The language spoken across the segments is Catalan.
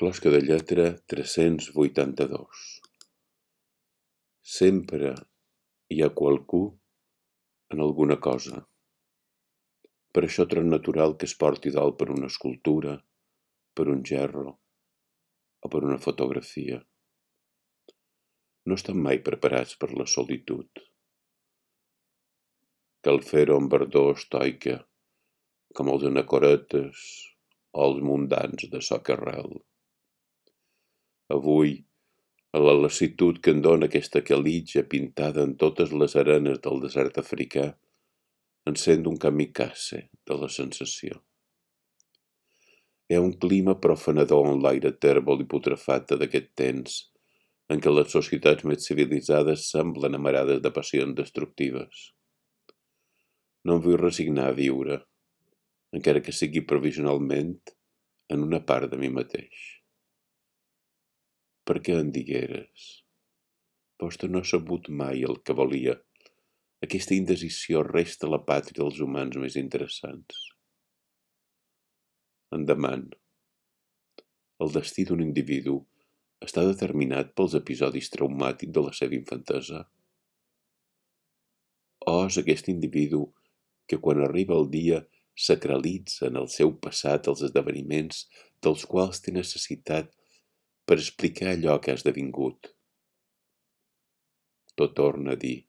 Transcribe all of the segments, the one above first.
Closca de lletra tres-cents vuitanta-dos. Sempre hi ha qualcú en alguna cosa. Per això trob natural que es porti dalt per una escultura, per un gerro o per una fotografia. No estan mai preparats per la solitud. Cal fer-ho amb verdor estoica, com els anacoretes o els mundans de socarrel. Avui, a la lassitud que em dóna aquesta calitja pintada en totes les arenes del desert africà, encén un kamikaze de la sensació. Hi ha un clima profanador en l'aire tèrbol i putrefacte d'aquest temps, en què les societats més civilitzades semblen amarades de passions destructives. No em vull resignar a viure, encara que sigui provisionalment, en una part de mi mateix. Per què en digueres? Vostè no ha sabut mai el que volia. Aquesta indecisió resta la pàtria dels humans més interessants. Endavant. El destí d'un individu està determinat pels episodis traumàtics de la seva infantesa? O és aquest individu que quan arriba el dia sacralitza en el seu passat els esdeveniments dels quals té necessitat per explicar allò que ha esdevingut. Tot torna a dir.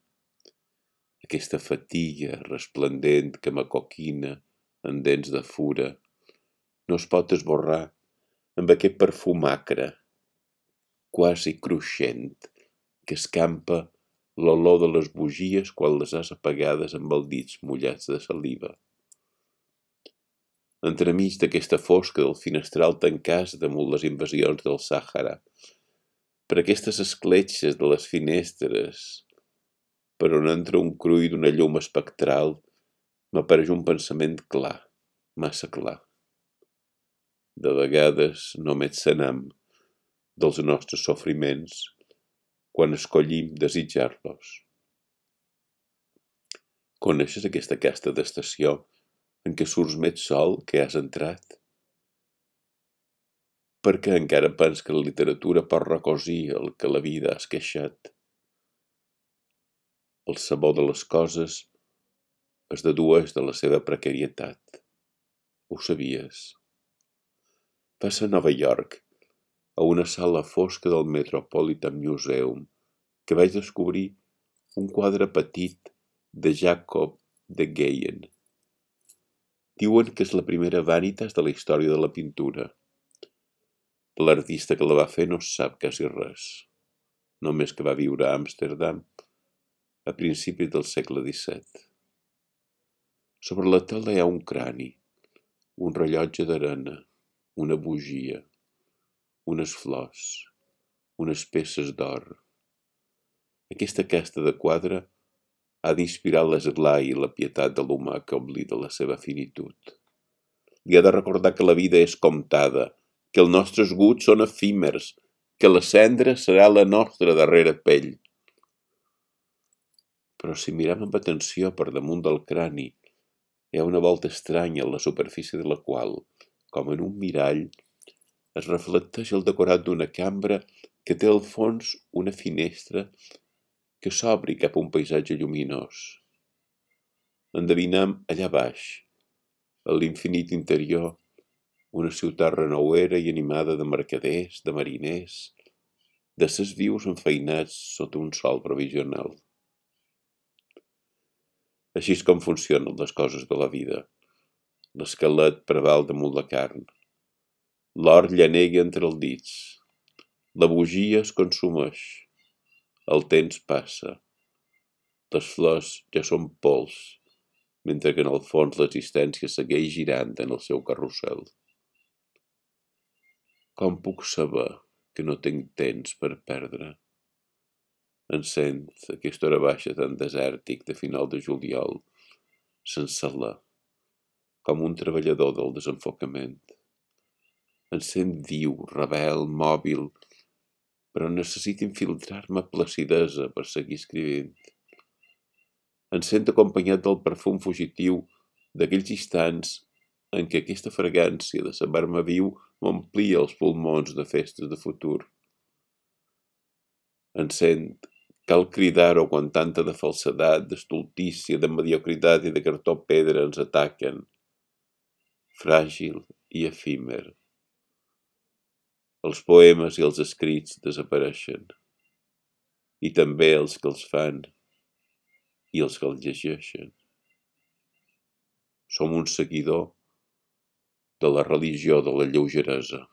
Aquesta fatiga resplendent que m'acoquina en dents de fura no es pot esborrar amb aquest perfum acre, quasi cruixent, que escampa l'olor de les bugies quan les has apagades amb els dits mullats de saliva. Entremig d'aquesta fosca del finestral tancàs damunt les invasions del Sàhara, per aquestes escletxes de les finestres, per on entra un crull d'una llum espectral, m'apareix un pensament clar, massa clar. De vegades només s'anam dels nostres sofriments quan escollim desitjar-los. Coneixes aquesta casta d'estació en què surts més sol que has entrat? Perquè encara pens que la literatura pot recosir el que la vida has queixat. El sabor de les coses es dedueix de la seva precarietat. Ho sabies? Vas a Nova York a una sala fosca del Metropolitan Museum que vaig descobrir un quadre petit de Jacob de Geyen. Diuen que és la primera vanitas de la història de la pintura. L'artista que la va fer no sap quasi res, només que va viure a Amsterdam a principis del segle XVII. Sobre la tela hi ha un crani, un rellotge d'arena, una bugia, unes flors, unes peces d'or. Aquesta casta de quadre ha d'inspirar l'esglai i la pietat de l'humà que oblida la seva finitud. Li ha de recordar que la vida és comptada, que els nostres guts són efímers, que la cendra serà la nostra darrera pell. Però si mirem amb atenció per damunt del crani, hi ha una volta estranya en la superfície de la qual, com en un mirall, es reflecteix el decorat d'una cambra que té al fons una finestra que s'obri cap a un paisatge lluminós. Endevinem allà baix, a l'infinit interior, una ciutat renouera i animada de mercaders, de mariners, de ses vius enfeinats sota un sol provisional. Així és com funcionen les coses de la vida. L'esquelet preval damunt la carn. L'or llanega entre els dits. La bugia es consumeix. El temps passa. Les flors ja són pols, mentre que en el fons l'existència segueix girant en el seu carrusel. Com puc saber que no tinc temps per perdre? Encén aquesta hora baixa tan desèrtic de final de juliol, sense la, com un treballador del desenfocament em sent viu, rebel, mòbil, però necessito infiltrar-me placidesa per seguir escrivint. Em sent acompanyat del perfum fugitiu d'aquells instants en què aquesta fragància de saber-me viu m'omplia els pulmons de festes de futur. Encent, cal cridar-ho quan tanta de falsedat, d'estultícia, de mediocritat i de cartó pedra ens ataquen. Fràgil i efímer. Els poemes i els escrits desapareixen. I també els que els fan i els que els llegeixen. Som un seguidor de la religió de la lleugeresa.